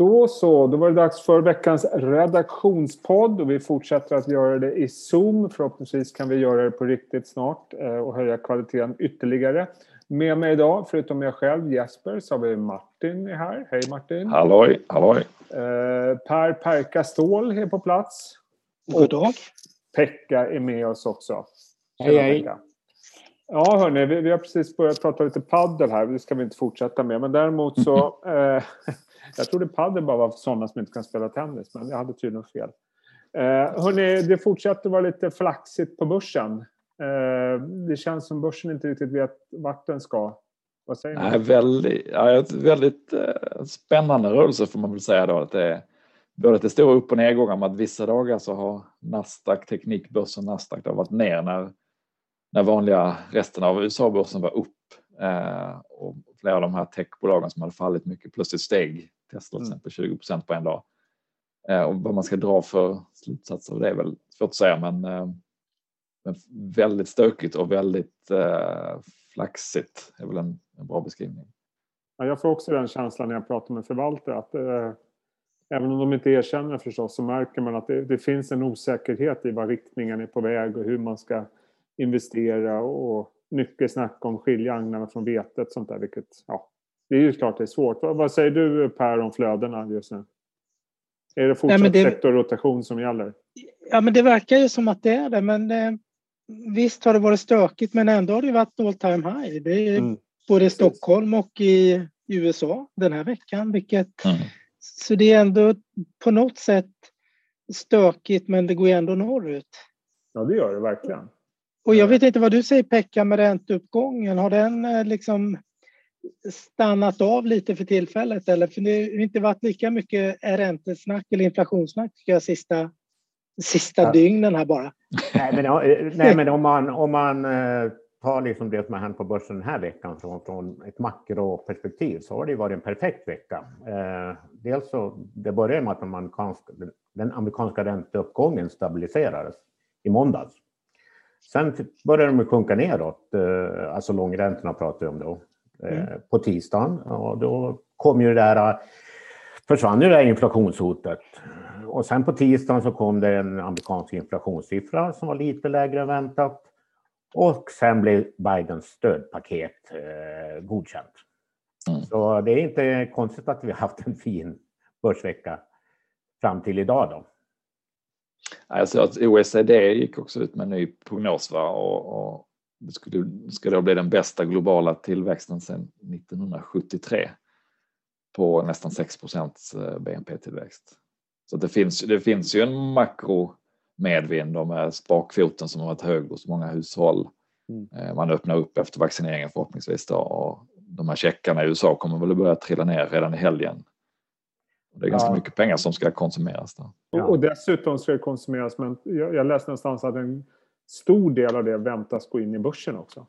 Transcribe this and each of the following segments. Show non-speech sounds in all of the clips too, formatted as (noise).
Då så, då var det dags för veckans redaktionspodd och vi fortsätter att göra det i Zoom. Förhoppningsvis kan vi göra det på riktigt snart eh, och höja kvaliteten ytterligare. Med mig idag, förutom jag själv, Jesper, så har vi Martin här. Hej Martin! Halloj, halloj! Eh, per Perka Ståhl är på plats. God dag! Pekka är med oss också. Hej, hej! Ja, hörni, vi, vi, har precis börjat prata lite paddel här. Det ska vi inte fortsätta med. Men däremot så... (laughs) Eh, jag trodde padel bara var för sådana som inte kan spela tennis, men jag hade tydligen fel. Eh, hörni, det fortsätter vara lite flaxigt på börsen. Eh, det känns som börsen inte riktigt vet vart den ska. Vad säger ni? Nej, väldigt, ja, väldigt eh, spännande rörelse får man väl säga då. Att det är både att det står upp och nedgångar, men att vissa dagar så har Nasdaq, teknikbörsen Nasdaq, har varit ner när, när vanliga resten av USA-börsen var upp. Eh, och flera av de här techbolagen som hade fallit mycket plötsligt steg Tesla till exempel 20 procent på en dag. Eh, och vad man ska dra för slutsatser av det är väl svårt att säga men, eh, men väldigt stökigt och väldigt eh, flaxigt är väl en, en bra beskrivning. Ja, jag får också den känslan när jag pratar med förvaltare att eh, även om de inte erkänner förstås så märker man att det, det, finns en osäkerhet i vad riktningen är på väg och hur man ska investera och mycket snack om skilja agnarna från vetet sånt där vilket ja, det är ju klart det är svårt. Vad säger du Per om flödena just nu? Är det fortsatt Nej, det... sektorrotation som gäller? Ja, men det verkar ju som att det är det. Men eh, visst har det varit stökigt, men ändå har det varit all time high. Det är mm. både i Stockholm och i USA den här veckan. Vilket, mm. Så det är ändå på något sätt stökigt, men det går ändå norrut. Ja, det gör det verkligen. Och jag vet inte vad du säger Pekka med ränteuppgången. Har den eh, liksom stannat av lite för tillfället? Eller? För det har inte varit lika mycket räntesnack eller inflationssnack tycker jag sista, sista ja. dygnen här bara. Nej, men, eh, nej, men (laughs) om man, om man eh, tar liksom det som har hänt på börsen den här veckan från, från ett makroperspektiv så har det varit en perfekt vecka. Eh, dels så, det började med att den amerikanska, den amerikanska ränteuppgången stabiliserades i måndags. Sen började de sjunka neråt, eh, alltså långräntorna pratar vi om då. Mm. Eh, på tisdagen. Och då kom ju det där, försvann ju det där inflationshotet. Och sen på tisdagen så kom det en amerikansk inflationssiffra som var lite lägre än väntat. Och sen blev Bidens stödpaket eh, godkänt. Mm. Så det är inte konstigt att vi har haft en fin börsvecka fram till idag då. Alltså att OECD gick också ut med en ny prognos va? Och, och det skulle, ska då bli den bästa globala tillväxten sedan 1973 på nästan 6 procents eh, BNP-tillväxt. Så det finns, det finns ju en makro medvind med sparkvoten som har varit hög hos många hushåll. Mm. Eh, man öppnar upp efter vaccineringen förhoppningsvis då och de här checkarna i USA kommer väl att börja trilla ner redan i helgen. Det är ganska ja. mycket pengar som ska konsumeras. Då. Ja. Och dessutom ska det konsumeras, men jag, jag läste någonstans att en stor del av det väntas gå in i börsen också.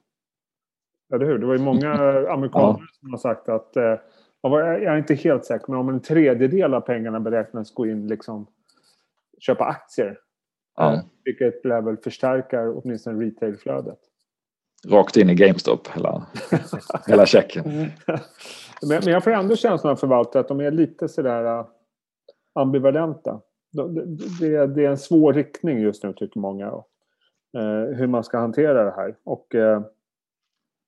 Eller hur? Det var ju många amerikaner ja. som har sagt att, eh, jag är inte helt säker, men om en tredjedel av pengarna beräknas gå in liksom köpa aktier. Ja. Eh, vilket lär väl förstärka åtminstone retailflödet. Rakt in i GameStop hela, hela checken. (laughs) men, men jag får ändå känslan av förvaltare att de är lite sådär uh, ambivalenta. Det, det, det, är en svår riktning just nu tycker många. Eh, hur man ska hantera det här. Och eh,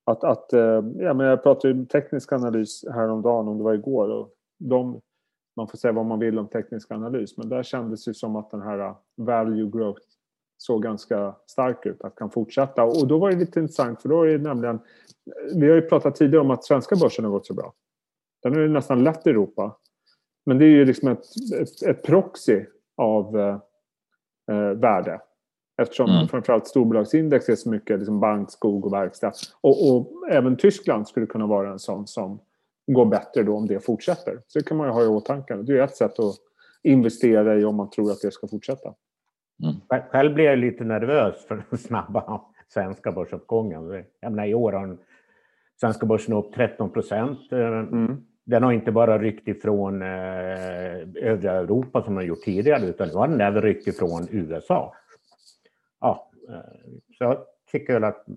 att, att eh, ja, men jag pratade ju teknisk analys häromdagen, om det var igår. Och de, man får säga vad man vill om teknisk analys, men där kändes det som att den här eh, value growth såg ganska stark ut, att kan fortsätta. Och då var det lite intressant, för då är det nämligen... Eh, vi har ju pratat tidigare om att svenska börsen har gått så bra. Den är ju nästan lätt i Europa. Men det är ju liksom ett, ett, ett proxy av eh, eh värde. Eftersom mm. framförallt storbolagsindex är så mycket liksom bank, skog och verkstad. Och, och, även Tyskland skulle kunna vara en sån som går bättre då om det fortsätter. Så det kan man ju ha i åtanke. Det är ett sätt att investera i om man tror att det ska fortsätta. Mm. Själv blir jag lite nervös för den snabba svenska börsuppgången. Jag menar, I år har svenska börsen upp 13 procent. Mm. Den har inte bara ryckt ifrån eh, övriga Europa som den gjort tidigare, utan nu har den även ryckt ifrån USA ja, eh, så tycker väl att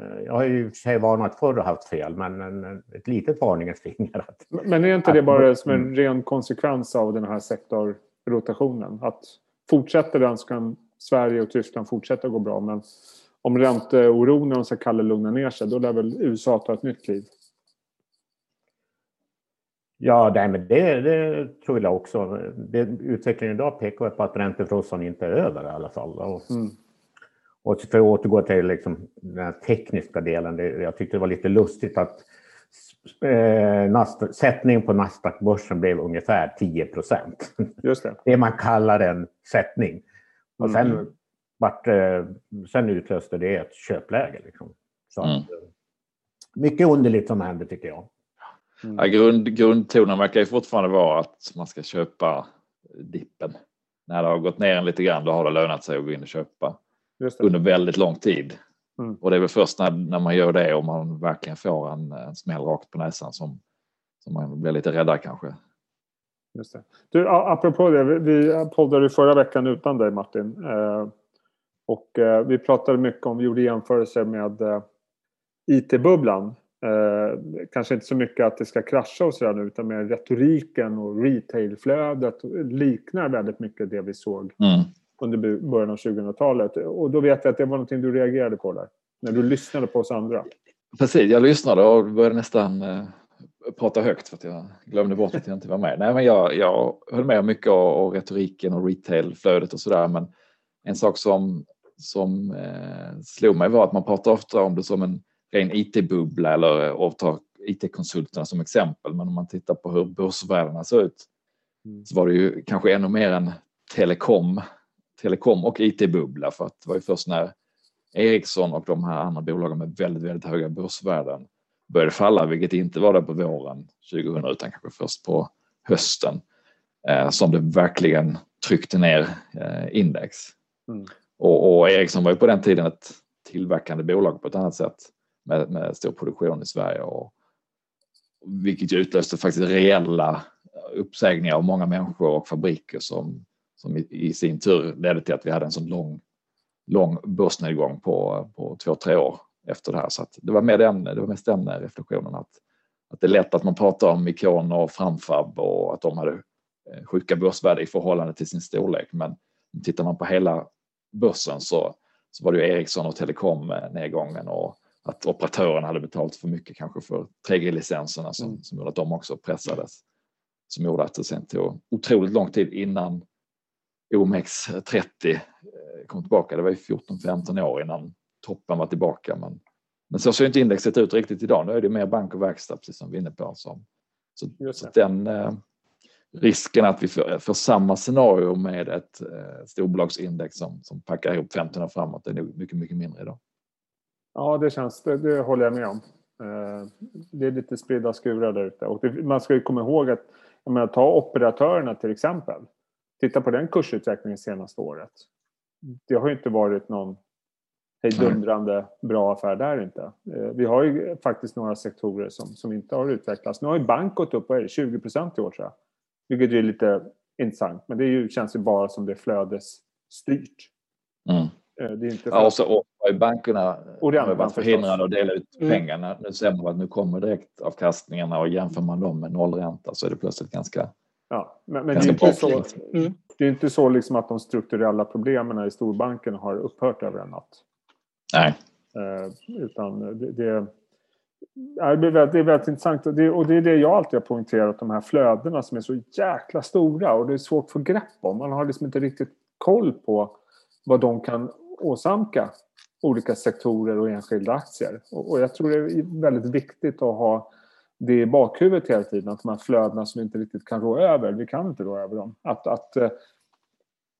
eh, jag har ju i och för sig varnat förr och haft fel, men en, ett litet varningens finger. (laughs) Men är inte det bara som en mm. ren konsekvens av den här sektorrotationen? Att fortsätter den så kan Sverige och Tyskland fortsätta gå bra, men om ränteoron, om ska kalla lugna ner sig, då lär väl USA ta ett nytt kliv? Ja, nej, men det, det, tror jag också. Det, utvecklingen idag pekar på att räntefrossan inte är över i alla fall. Och, mm. Och för att återgå till liksom den tekniska delen, det, jag tyckte det var lite lustigt att eh, sättningen på Nasdaq-börsen blev ungefär 10 procent. Det. det man kallar en sättning. Och sen, mm. vart, eh, sen utlöste det ett köpläge. Liksom. Så mm. att, mycket underligt som hände tycker jag. Mm. Ja, grund, grundtonen verkar ju fortfarande vara att man ska köpa dippen. När det har gått ner en lite grann då har det lönat sig att gå in och köpa under väldigt lång tid. Mm. Och det är väl först när, när man gör det och man verkligen får en, en smäll rakt på näsan som, som man blir lite räddare kanske. Just det. Du, apropå det, vi poddade förra veckan utan dig Martin. Eh, och eh, vi pratade mycket om, vi gjorde jämförelser med eh, IT-bubblan Eh, kanske inte så mycket att det ska krascha och sådär nu utan mer retoriken och retailflödet liknar väldigt mycket det vi såg mm. Under början av 2000-talet. Och då vet jag att det var någonting du reagerade på där, när du lyssnade på oss andra. Precis, jag lyssnade och började nästan eh, prata högt för att jag glömde bort att jag inte var med. Nej, men jag, jag höll med mycket av retoriken och retailflödet och sådär men en sak som, som eh, slog mig var att man pratar ofta om det som en ren IT-bubbla eller och ta IT-konsulterna som exempel. Men om man tittar på hur börsvärdena ser ut mm. så var det ju kanske ännu mer en telekom, telekom och IT-bubbla för att det var ju först när Ericsson och de här andra bolagen med väldigt, väldigt höga börsvärden började falla, vilket inte var det på våren 2000 utan kanske först på hösten eh, som det verkligen tryckte ner eh, index. Mm. Och, och Ericsson var ju på den tiden ett tillverkande bolag på ett annat sätt med, med stor produktion i Sverige. Och, vilket utlöste faktiskt reella uppsägningar av många människor och fabriker som, som i, i sin tur ledde till att vi hade en sån lång, lång börsnedgång på, på två, tre år efter det här. Så det var, med den, det var mest den reflektionen att, att det är lätt att man pratar om Ikon och Framfab och att de hade eh, sjuka börsvärde i förhållande till sin storlek. Men tittar man på hela börsen så, så var det ju Ericsson och Telekom nedgången och att operatörerna hade betalt för mycket kanske för 3G-licenserna som, mm. som gjorde att de också pressades. Som gjorde att det sen tog otroligt lång tid innan OMX30 eh, kom tillbaka. Det var ju 14-15 år innan toppen var tillbaka. Men, men så ser inte indexet ut riktigt idag. Nu är det mer bank och verkstad, precis som vi är inne på. Som, så, så den eh, risken att vi får, får, samma scenario med ett eh, storbolagsindex som, som packar ihop 15 år framåt är nog mycket, mycket mindre idag. Ja, det känns, det, det håller jag med om. Eh, det är lite spridda skurar där ute. Och det, man ska ju komma ihåg att, jag menar, ta operatörerna till exempel. Titta på den kursutvecklingen senaste året. Det har ju inte varit någon hejdundrande bra affär där inte. Eh, vi har ju faktiskt några sektorer som, som inte har utvecklats. Nu har ju bank gått upp, vad är det, 20 procent i år tror jag. Vilket är lite intressant. Men det ju, känns ju bara som det flödesstyrt. Mm. Eh, det är inte för... ja, och så har ju bankerna varit förhindrade att dela ut mm. pengarna. Nu ser man att nu kommer direktavkastningarna och jämför man dem med nollränta så är det plötsligt ganska Ja, men, men det, är inte så, mm. det är inte så liksom att de strukturella problemen i storbanken har upphört över en natt. Nej. Eh, utan det, det, är, det, är väldigt, det är väldigt intressant och det, och det är det jag alltid har poängterat, de här flödena som är så jäkla stora och det är svårt att få grepp om. Man har liksom inte riktigt koll på vad de kan åsamka olika sektorer och enskilda aktier. Och, jag tror det är väldigt viktigt att ha det i bakhuvudet hela tiden, att de här flödena som vi inte riktigt kan rå över, vi kan inte rå över dem. Att, att eh,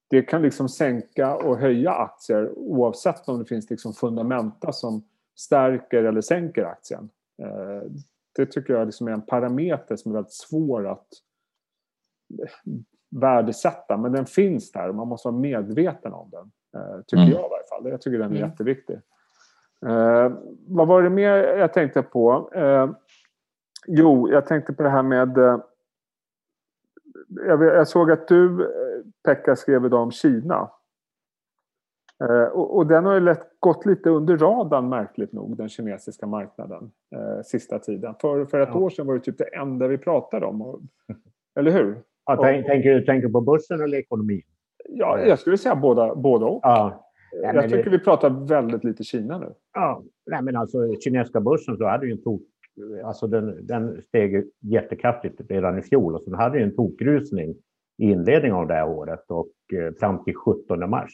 det kan liksom sänka och höja aktier oavsett om det finns liksom fundamenta som stärker eller sänker aktien. Eh, det tycker jag liksom är en parameter som är väldigt svår att värdesätta, men den finns där och man måste vara medveten om den. Eh, tycker mm. jag i varje fall. Jag tycker den är mm. jätteviktig. Eh, vad var det mer jag tänkte på? Eh, jo, jag tänkte på det här med... Eh, jag, såg att du, Pekka, skrev idag om Kina. Eh, och, den har ju lätt gått lite under radarn märkligt nog, den kinesiska marknaden, eh, sista tiden. För, för ett ja. år sedan var det typ det enda vi pratade om. Eller hur? Ja, tänk, tänker du tänker på börsen eller ekonomin? Ja, jag skulle säga båda, båda och. Ja. Jag tycker det... vi pratar väldigt lite Kina nu. Ja, nej, men alltså kinesiska börsen så hade ju en tok, alltså den, den steg jättekraftigt redan i fjol och sen hade ju en tokrusning i inledningen av det här året och eh, fram till 17 mars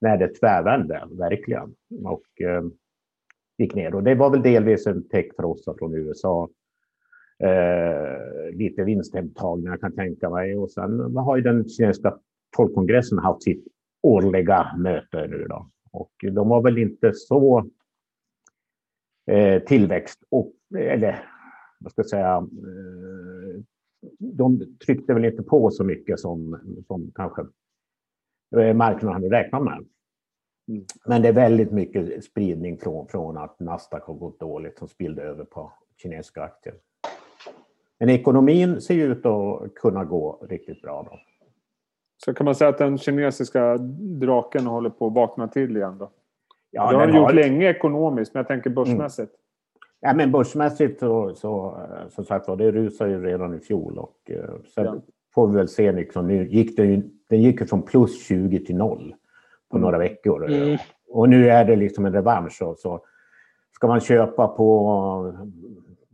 när det tvärvände verkligen och eh, gick ner. Och det var väl delvis en techfrossa från USA. Eh, lite vinsthemtagningar kan jag tänka mig och sen har ju den kinesiska folkkongressen haft sitt årliga möte nu då. Och de var väl inte så eh, tillväxt och, eller vad ska jag säga, eh, de tryckte väl inte på så mycket som, som kanske eh, marknaden hade räknat med. Mm. Men det är väldigt mycket spridning från, från att Nasdaq har gått dåligt som spillde över på kinesiska aktier. Men ekonomin ser ut att kunna gå riktigt bra. Då. Så kan man säga att den kinesiska draken håller på att vakna till igen då? Ja, det har den gjort har... länge ekonomiskt, men jag tänker börsmässigt. Mm. Ja, men börsmässigt så, så som sagt det rusade ju redan i fjol och eh, sen ja. får vi väl se liksom, nu gick det ju, den gick från plus 20 till noll på mm. några veckor. Mm. Och nu är det liksom en revansch. Så, så ska man köpa på,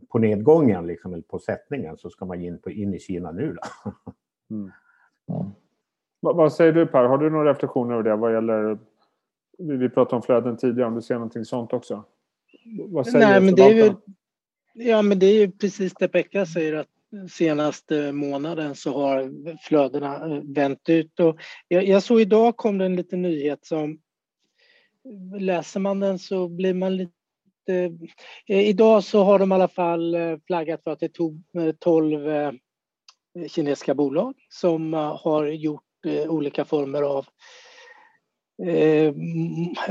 på nedgången, liksom, eller på sättningen, så ska man in, på, in i Kina nu. Då. (laughs) Mm. Ja. Vad säger du Per, har du några reflektioner över det vad gäller, vi pratade om flöden tidigare, om du ser någonting sånt också? Vad säger Nej, men det är ju, Ja, men det är ju precis det Pekka säger att senaste månaden så har flödena eh, vänt ut. Och jag, jag såg idag kom det en liten nyhet som läser man den så blir man lite eh, Idag så har de i alla fall eh, flaggat för att det tog 12 kinesiska bolag som har gjort olika former av Eh,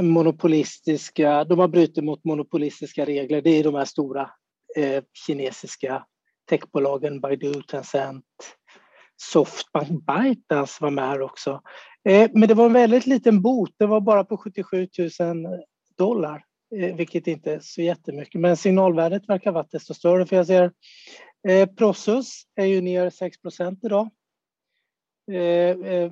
monopolistiska, de har brutit mot monopolistiska regler. Det är de här stora eh, kinesiska techbolagen Baidu, Tencent, Softbank, ByteDance var med här också. Eh, men det var en väldigt liten bot, det var bara på 77 000 dollar, eh, vilket inte är så jättemycket. Men signalvärdet verkar vara desto större, för jag ser eh, Prosus är ju ner 6% idag. Eh,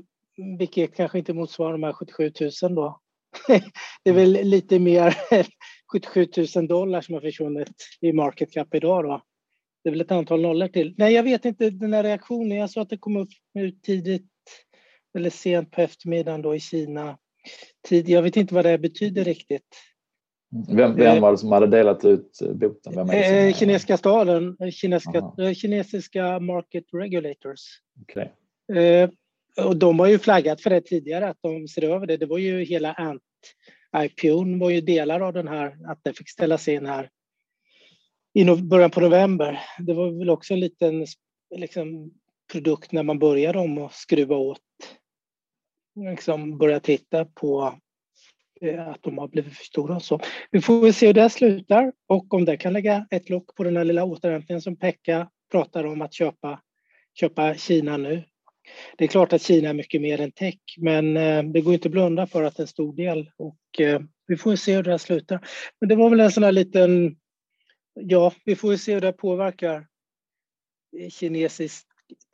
vilket kanske inte motsvarar de här 77 000 då. (laughs) Det är väl lite mer (laughs) 77 000 dollar som har försvunnit i market cap idag då. Det är väl ett antal nollor till. Nej, jag vet inte den här reaktionen. Jag såg att det kom upp nu tidigt eller sent på eftermiddagen då i Kina. Tid, jag vet inte vad det betyder riktigt. Vem, vem var det som hade delat ut boten? Vem är det kinesiska staden, kinesiska, kinesiska market regulators. Okay. Och de har ju flaggat för det tidigare, att de ser över det. Det var ju hela Ant IPO var ju delar av den här, att det fick ställas in här i början på november. Det var väl också en liten liksom, produkt när man började om att skruva åt, liksom börja titta på eh, att de har blivit för stora. och Så vi får väl se hur det slutar och om det kan lägga ett lock på den här lilla återhämtningen som Pekka pratar om att köpa, köpa Kina nu. Det är klart att Kina är mycket mer än tech, men eh, det går inte att blunda för att det är en stor del och eh, vi får se hur det här slutar. Men det var väl en sån här liten ja, vi får se hur det påverkar eh, kinesisk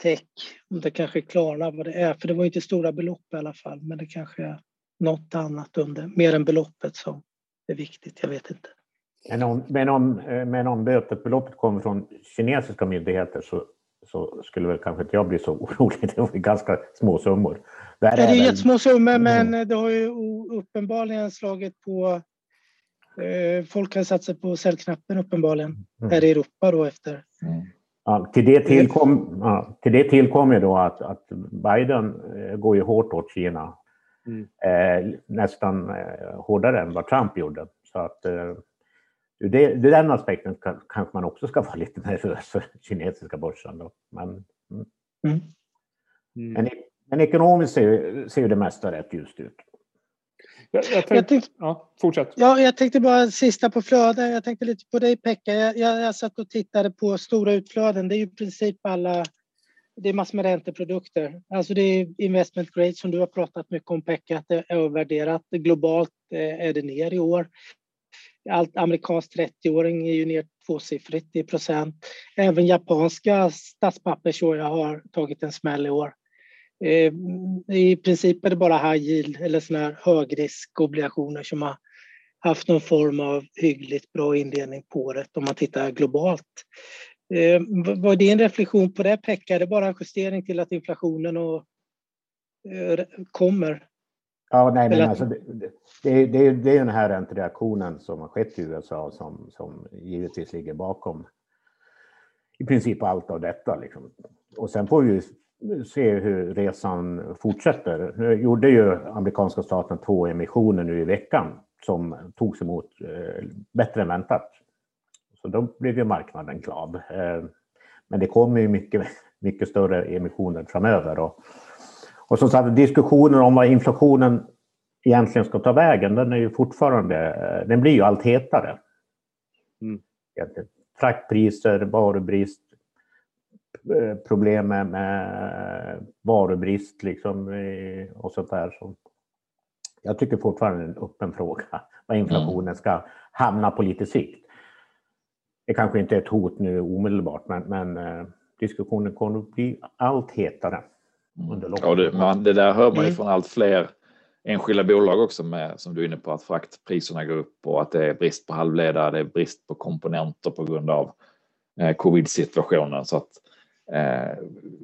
tech. Om det kanske klarnar vad det är. För det var inte stora belopp i alla fall. Men det kanske är något annat under. Mer än beloppet som är viktigt. Jag vet inte. Men om, men om, men om bötesbeloppet kommer från kinesiska myndigheter så, så skulle väl kanske inte jag bli så (laughs) orolig. Det var ganska små summor. Det, är, det är jättesmå summor men mm. det har ju uppenbarligen slagit på Eh, folk har satt sig på säljknappen uppenbarligen mm. här i Europa då efter. Mm. Ja, till, det tillkom, ja, till det tillkommer då att, att Biden eh, går ju hårt åt Kina. Mm. Eh, nästan eh, hårdare än vad Trump gjorde. Så att eh, ur, det, ur den aspekten kan, kanske man också ska vara (laughs) lite nervös för kinesiska börsen. Då. Men, mm. Mm. mm. men, men ekonomiskt ser, ser det mesta rätt ljust ut. Jag, jag tänkte, jag tänkte, ja, fortsätt. Ja, jag tänkte bara sista på flöden. Jag tänkte lite på dig Pekka. Jag, jag, jag satt och tittade på stora utflöden. Det är ju i princip alla det är massor med ränteprodukter. Alltså det är investment grade som du har pratat mycket om Pekka, att det är övervärderat. Globalt eh, är det ner i år. Allt amerikanskt 30-åring är ju ner tvåsiffrigt i procent. Även japanska statspapper tror jag har tagit en smäll i år. Eh, I princip är det bara high yield eller såna här högriskobligationer som har haft någon form av hyggligt bra indelning på året om man tittar globalt. Eh, vad är din reflektion på det Pekka? Är det bara en justering till att inflationen och, eh, kommer? Ja, nej, men alltså, det, det, det, det är den här räntereaktionen som har skett i USA som, som givetvis ligger bakom i princip allt av detta. Liksom. Och sen får vi se hur resan fortsätter. Nu gjorde ju amerikanska staten två emissioner nu i veckan som togs emot eh, bättre än väntat. Så då blev ju marknaden glad. Eh, men det kommer ju mycket, mycket större emissioner framöver. Och, och som sagt, diskussionen om vad inflationen egentligen ska ta vägen, den är ju fortfarande, eh, den blir ju allt hetare. Mm. Fraktpriser, varubrist, eh, problem med, varubrist liksom och sånt där. Så jag tycker fortfarande det är en öppen fråga (laughs) vad inflationen ska hamna på lite sikt. Det kanske inte är ett hot nu omedelbart, men, men eh, diskussionen kommer att bli allt hetare. Under ja, det, man, det där hör man ju mm. från allt fler enskilda bolag också med, som du är inne på, att fraktpriserna går upp och att det är brist på halvledare, det är brist på komponenter på grund av eh, covid-situationen. Så att eh,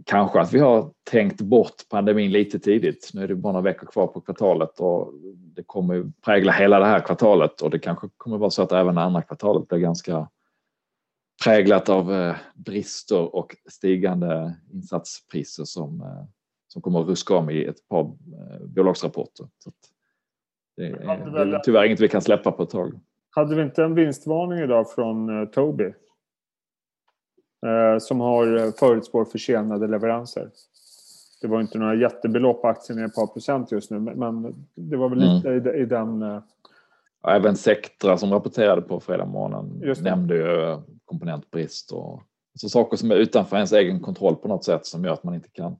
kanske att vi har tänkt bort pandemin lite tidigt. Nu är det bara några veckor kvar på kvartalet och det kommer ju prägla hela det här kvartalet och det kanske kommer vara så att även andra kvartalet blir ganska präglat av eh, brister och stigande insatspriser som, eh, som kommer att ruska om i ett par eh, bolagsrapporter. Så det är, är tyvärr inget vi kan släppa på ett tag. Hade vi inte en vinstvarning idag från Tobii? Som har förutspår försenade leveranser. Det var inte några jättebelopp, aktien är ett par procent just nu, men det var väl lite mm. i, i den... även Sectra som rapporterade på fredag morgonen nämnde ju komponentbrist och alltså saker som är utanför ens egen kontroll på något sätt som gör att man inte kan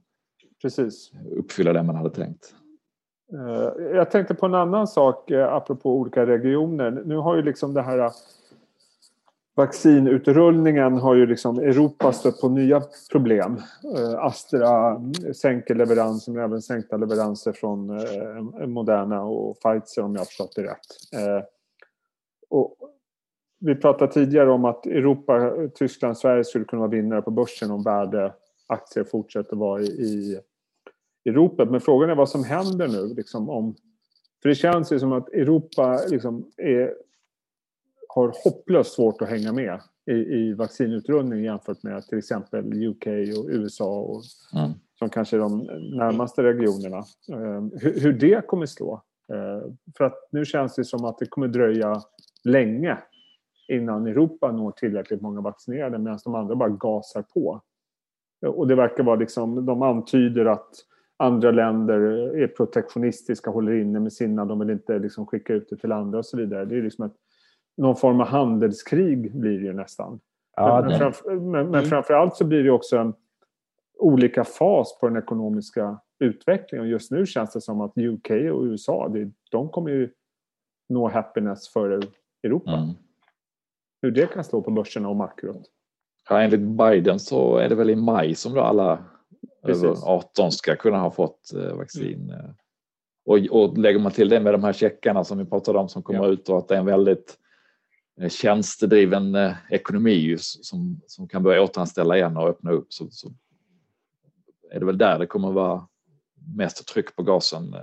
Precis. uppfylla det man hade tänkt. Eh, jag tänkte på en annan sak eh, apropå olika regioner. Nu har ju liksom det här eh, vaccinutrullningen har ju liksom Europa stött på nya problem. Astra sänker leveranser men även sänkta leveranser från Moderna och Pfizer om jag har förstått det rätt. Och vi pratade tidigare om att Europa, Tyskland, Sverige skulle kunna vara vinnare på börsen om värdeaktier fortsätter vara i, i Europa. Men frågan är vad som händer nu. Liksom, om, för det känns ju som att Europa liksom är, har hopplöst svårt att hänga med i, i vaccinutrullning jämfört med till exempel UK och USA och, mm. som kanske är de närmaste regionerna. Eh, hur, hur det kommer slå. Eh, för att nu känns det som att det kommer dröja länge innan Europa når tillräckligt många vaccinerade medan de andra bara gasar på. Och det verkar vara liksom, de antyder att andra länder är protektionistiska, håller inne med sina, de vill inte liksom skicka ut det till andra och så vidare. Det är liksom ett, någon form av handelskrig blir det ju nästan. Ja, men, framför, men, men framförallt så blir det också en olika fas på den ekonomiska utvecklingen. Och just nu känns det som att UK och USA, det, de kommer ju nå happiness före Europa. Mm hur det kan slå på börserna och makrot. Ja, enligt Biden så är det väl i maj som då alla. Över 18 ska kunna ha fått eh, vaccin. Mm. Och, och lägger man till det med de här checkarna som vi pratade om som kommer ja. ut och att det är en väldigt eh, tjänstedriven ekonomi som, som kan börja återanställa igen och öppna upp så, så är det väl där det kommer vara mest tryck på gasen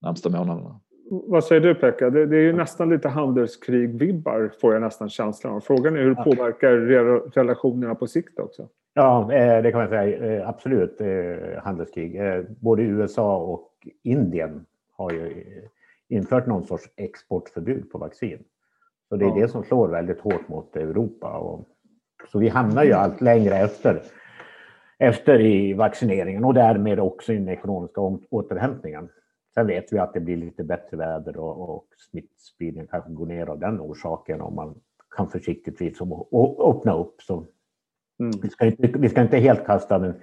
närmsta månaderna. Vad säger du Pekka? Det, det är ju nästan lite handelskrig-vibbar får jag nästan känslan av. Frågan är hur det påverkar relationerna på sikt också? Ja, eh, det kan man säga. Eh, absolut eh, handelskrig. Både USA och Indien har ju infört någon sorts exportförbud på vaccin. Så det är ja. det som slår väldigt hårt mot Europa. Och, så vi hamnar ju allt längre efter, efter i vaccineringen och därmed också i den ekonomiska återhämtningen. Sen vet vi att det blir lite bättre väder och, och smittspridningen kanske går ner av den orsaken om man kan försiktigtvis öppna upp. Så mm. vi, ska inte, vi ska inte helt kasta den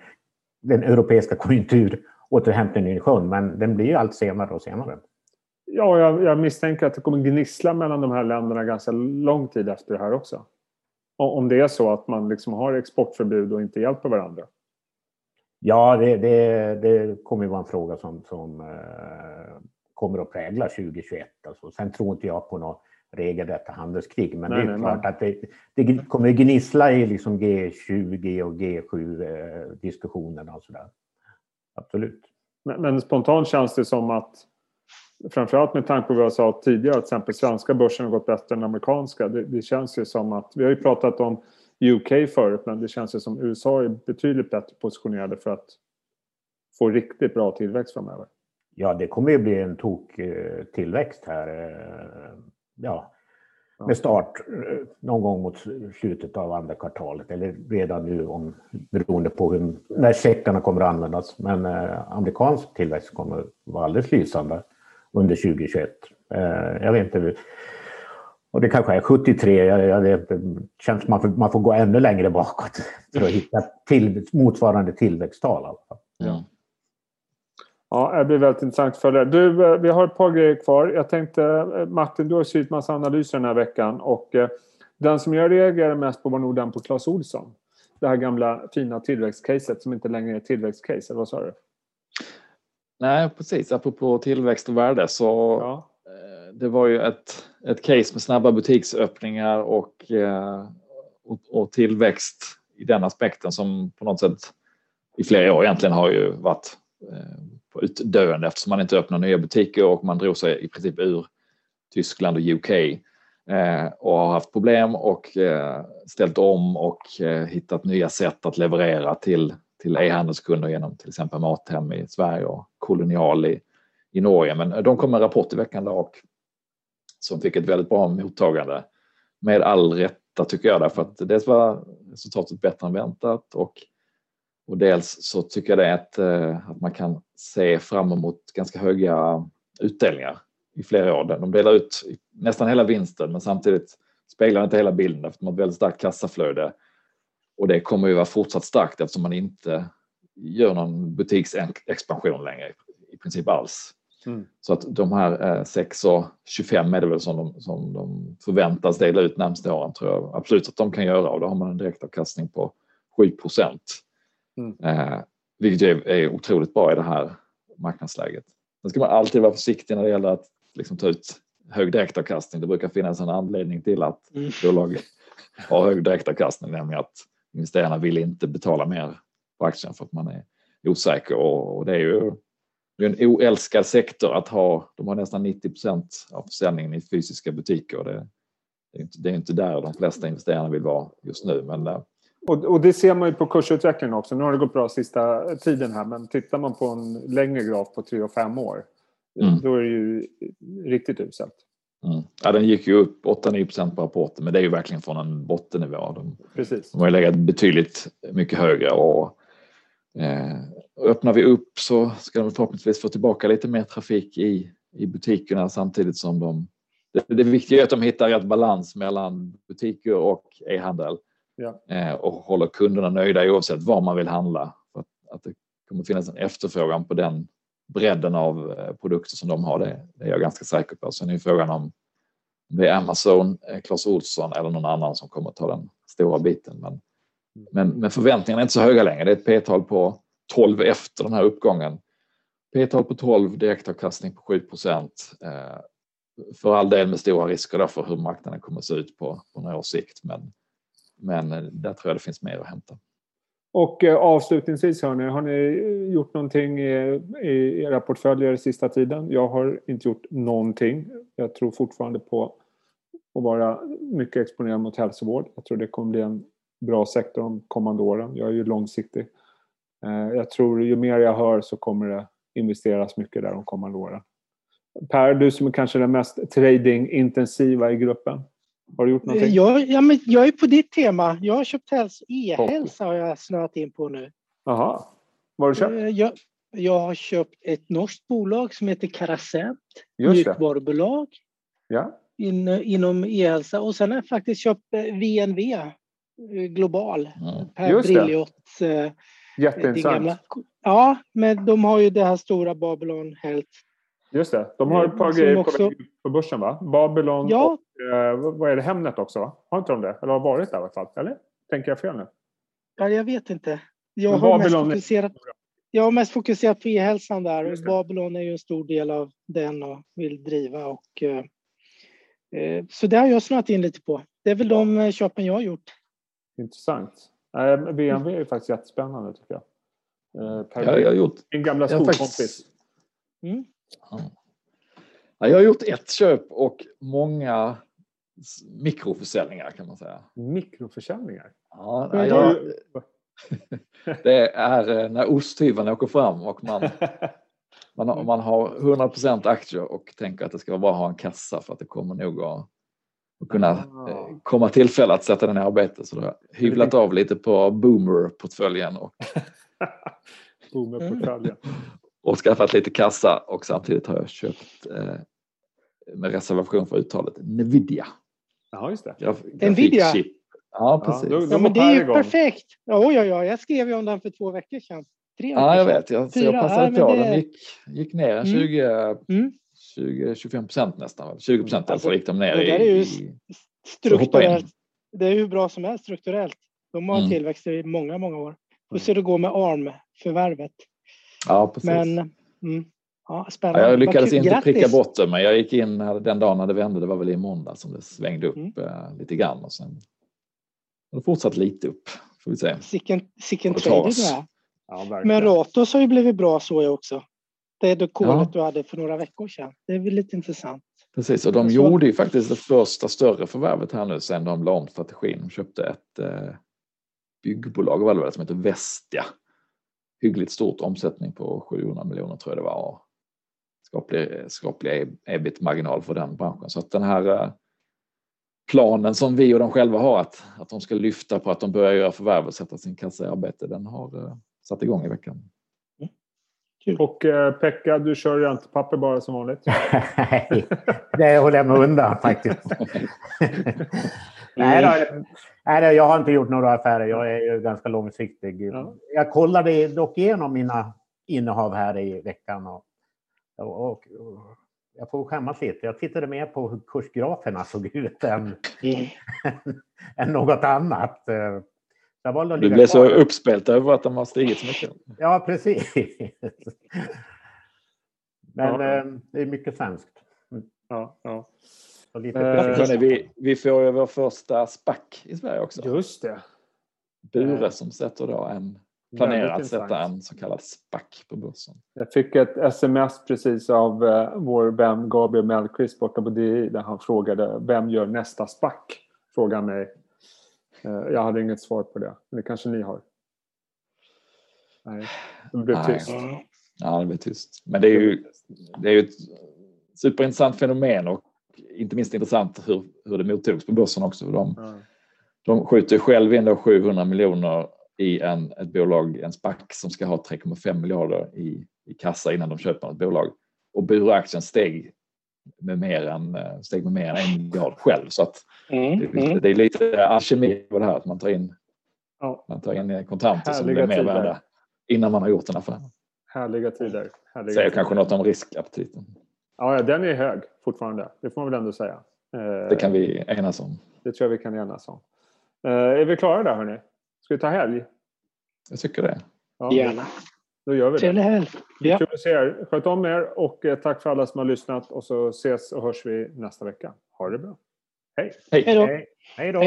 den europeiska konjunkturåterhämtningen i sjön, men den blir ju allt senare och senare. Ja, jag, jag, misstänker att det kommer gnissla mellan de här länderna ganska lång tid efter det här också. Om det är så att man liksom har exportförbud och inte hjälper varandra. Ja, det, det, det kommer att vara en fråga som, som uh, kommer att prägla 2021. Alltså. Sen tror inte jag på något regelrätta handelskrig, men nej, det är nej, klart nej. att det, det kommer gnissla i liksom G20 och G7-diskussionerna och sådär. Absolut. Men, men spontant känns det som att framförallt med tanke på vad jag sa tidigare, att till exempel svenska börsen har gått bättre än amerikanska. Det, det, känns ju som att, vi har ju pratat om UK förut, men det känns ju som USA är betydligt bättre positionerade för att få riktigt bra tillväxt framöver. Ja, det kommer ju bli en tok eh, tillväxt här. Eh, ja, med start eh, någon gång mot slutet av andra kvartalet eller redan nu om, beroende på hur, när checkarna kommer att användas. Men eh, amerikansk tillväxt kommer att vara alldeles lysande under 2021. Eh, jag vet inte. Och det kanske är 73. Jag, jag, det känns som man får, man får gå ännu längre bakåt för att hitta till, motsvarande tillväxttal. Alltså. Ja. Ja, det blir väldigt intressant att följa. Du, eh, vi har ett par grejer kvar. Jag tänkte, eh, Martin, du har skrivit massa analyser den här veckan och den som jag reagerar mest på var nog den på Clas Olsson. Det här gamla fina tillväxtcaset som inte längre är tillväxtcase, eller vad sa du? Nej, precis. Apropå tillväxt och värde så ja. Det var ju ett, ett case med snabba butiksöppningar och, eh, och, och, tillväxt i den aspekten som på något sätt i flera år egentligen har ju varit eh, på utdöende eftersom man inte öppnar nya butiker och man drog sig i princip ur Tyskland och UK eh, och har haft problem och ställt om och hittat nya sätt att leverera till till e-handelskunder genom till exempel Mathem i Sverige och Kolonial i, i Norge. Men de kom med en rapport i veckan och som fick ett väldigt bra mottagande. Med all rätta tycker jag därför att dels var resultatet bättre än väntat och, och dels så tycker jag det att, eh, att man kan se fram emot ganska höga utdelningar i flera år. De delar ut nästan hela vinsten men samtidigt speglar inte hela bilden eftersom de har ett väldigt starkt kassaflöde och det kommer ju vara fortsatt starkt eftersom man inte gör någon butiksexpansion längre i princip alls. Mm. Så att de här 6 eh, och 25 är det väl som de, som de förväntas dela ut närmsta åren tror jag absolut att de kan göra och då har man en direktavkastning på 7 procent. Mm. Eh, vilket är, är otroligt bra i det här marknadsläget. Sen ska man alltid vara försiktig när det gäller att liksom ta ut hög direktavkastning. Det brukar finnas en anledning till att mm. bolag har hög direktavkastning, nämligen att investerarna vill inte betala mer på aktien för att man är osäker och, det är ju det är en oälskad sektor att ha. De har nästan 90 procent av försäljningen i fysiska butiker. Det, det, är inte, det är inte där de flesta investerarna vill vara just nu. Men, eh, och, och, det ser man ju på kursutvecklingen också. Nu har det gått bra sista tiden här men tittar man på en längre graf på tre och fem år mm. då är det ju riktigt uselt. Mm. Ja, den gick ju upp 8-9 procent på rapporten, men det är ju verkligen från en bottennivå. De, Precis. de har ju legat betydligt mycket högre och eh, öppnar vi upp så ska de förhoppningsvis få tillbaka lite mer trafik i, i butikerna samtidigt som de... Det, det viktiga är att de hittar rätt balans mellan butiker och e-handel ja. eh, och håller kunderna nöjda oavsett var man vill handla. För att, att det kommer finnas en efterfrågan på den bredden av eh, produkter som de har, det, det är jag ganska säker på. Sen är frågan om det är Amazon, eh, Clas Ohlson eller någon annan som kommer att ta den stora biten. Men, men, men förväntningarna är inte så höga längre. Det är ett P-tal på 12 efter den här uppgången. P-tal på 12, direktavkastning på 7 procent. Eh, för all del med stora risker för hur marknaden kommer att se ut på, på några års sikt. Men, men eh, där tror jag det finns mer att hämta. Och eh, avslutningsvis, hörni, har ni gjort någonting i, i era portföljer sista tiden? Jag har inte gjort någonting. Jag tror fortfarande på att vara mycket exponerad mot hälsovård. Jag tror det kommer bli en bra sektor de kommande åren. Jag är ju långsiktig. Eh, jag tror ju mer jag hör så kommer det investeras mycket där de kommande åren. Per, du som är kanske den mest tradingintensiva i gruppen. Har du gjort någonting? Jag, ja, men jag är på ditt tema. Jag har köpt e-hälsa har jag snöat in på nu. Jaha. Vad har du köpt? Eh, jag, jag har köpt ett norskt bolag som heter Carasent. Mjukvarubolag. Ja. In, inom e-hälsa. Och sen har jag faktiskt köpt VNV eh, Global. Mm. Per Brilliot Jätteintressant. Ja, men de har ju det här stora Babylon Health. Just det. De har ett par grejer också, på, på börsen, va? Babylon ja. och eh, vad är det, Hemnet också? Va? Har inte de det? Eller har varit där i alla fall? Eller? Tänker jag fel nu? Ja, jag vet inte. Jag men har Babylon mest fokuserat, jag har mest fokuserat på e-hälsan där. Och Babylon är ju en stor del av den och vill driva. Och, eh, eh så det har jag snöat in lite på. Det är väl de eh, köpen jag har gjort. Intressant. Eh, BMW är ju faktiskt jättespännande tycker jag. Eh, ja, jag har gjort... Min gamla skolkompis. Mm. Ja, jag har gjort ett köp och många mikroförsäljningar kan man säga. Mikroförsäljningar? Ja, nej, jag, (laughs) det är eh, när osthyveln åker fram och man, (laughs) man, har, man har 100% aktier och tänker att det ska vara bra att ha en kassa för att det kommer nog att, att kunna ah. komma tillfälle att sätta den i arbete. Så då har jag hyvlat av lite på Boomer-portföljen. Och, (laughs) Boomer-portföljen. (laughs) och skaffat lite kassa och samtidigt har jag köpt eh, med reservation för uttalet Nvidia. Ja, just det. Graf, Nvidia? Ja, precis. Ja, ja, men det är ju perfekt. Ja, ja, ja, jag skrev ju om den för två veckor sedan. Tre ja, jag vet. Jag, jag passade på. Det... Den gick, gick ner mm. 20, mm. 20, 25 procent nästan. 20 procent alltså, gick de ner det är ju i, strukturellt. Det är hur bra som helst strukturellt. De har mm. tillväxt i många, många år. Hur ser det gå med ARM-förvärvet? Ja, precis. Men, mm, ja, spännande. Ja, jag lyckades inte Grattis. pricka bort det, men jag gick in den dagen när det vände. Det var väl i måndag som det svängde upp mm. uh, lite grann och sen har det fortsatt lite upp. Får vi se. Sicken trading med. Ja, men Ratos har ju blivit bra så jag också. Det är det kolet ja. du hade för några veckor sedan. Det är väl lite intressant. Precis, och de gjorde ju faktiskt det första större förvärvet här nu sen de la om strategin. De köpte ett eh, byggbolag var det som heter Vestia hyggligt stort omsättning på 700 miljoner tror jag det var. Skaplig, skaplig ebit-marginal för den branschen. Så att den här eh, planen som vi och de själva har att, att de ska lyfta på att de börjar göra förvärv och sätta sin kassa i arbete, den har uh, satt igång i veckan. Mm. Och eh, Pekka, du kör räntepapper bara som vanligt? (laughs) Nej, det håller jag mig undan faktiskt. (laughs) Nej, då, nej, jag har inte gjort några affärer. Jag är ju ganska långsiktig. Ja. Jag kollade dock igenom mina innehav här i veckan. Och, och, och, jag får skämmas lite. Jag tittade mer på hur kursgraferna såg ut än, mm. (laughs) än något annat. Du blev så uppspelt över att de har stigit så mycket. Ja, precis. Men ja. Eh, det är mycket svenskt. Ja, ja. Lite uh, hörni, vi, vi får ju vår första SPAC i Sverige också. Just det. Bure uh, som sätter då en planerar att sätta en så kallad SPAC på börsen. Jag fick ett sms precis av uh, vår vän Gabriel Mellqvist borta på DI där han frågade vem gör nästa SPAC? Frågade mig. Uh, jag hade inget svar på det, men det kanske ni har. Nej, det blev tyst. Ja, det blev tyst. Men det är ju, det är ju ett superintressant fenomen och inte minst intressant hur, hur det mottogs på börsen också. De, mm. de skjuter själv in 700 miljoner i en, ett bolag, en SPAC som ska ha 3,5 miljarder i, i kassa innan de köper ett bolag. Och Bure-aktien steg med mer än, steg med mer än en miljard själv. Så att mm, det, mm. det, är lite alkemi på det här att man tar in, ja. man tar in kontanter som blir mer värda innan man har gjort en affär. Härliga tider. Härliga Säger tider. kanske något om riskaptiten. Ja, den är hög fortfarande. Det får man väl ändå säga. Det kan vi enas om. Det tror jag vi kan enas om. Eh, är vi klara där hörni? Ska vi ta helg? Jag tycker det. Ja, Gärna. Då gör vi Trevlig helg. Ja. Kul att se er. Sköt om er och eh, tack för alla som har lyssnat och så ses och hörs vi nästa vecka. Ha det bra. Hej! Hej då! Hej då!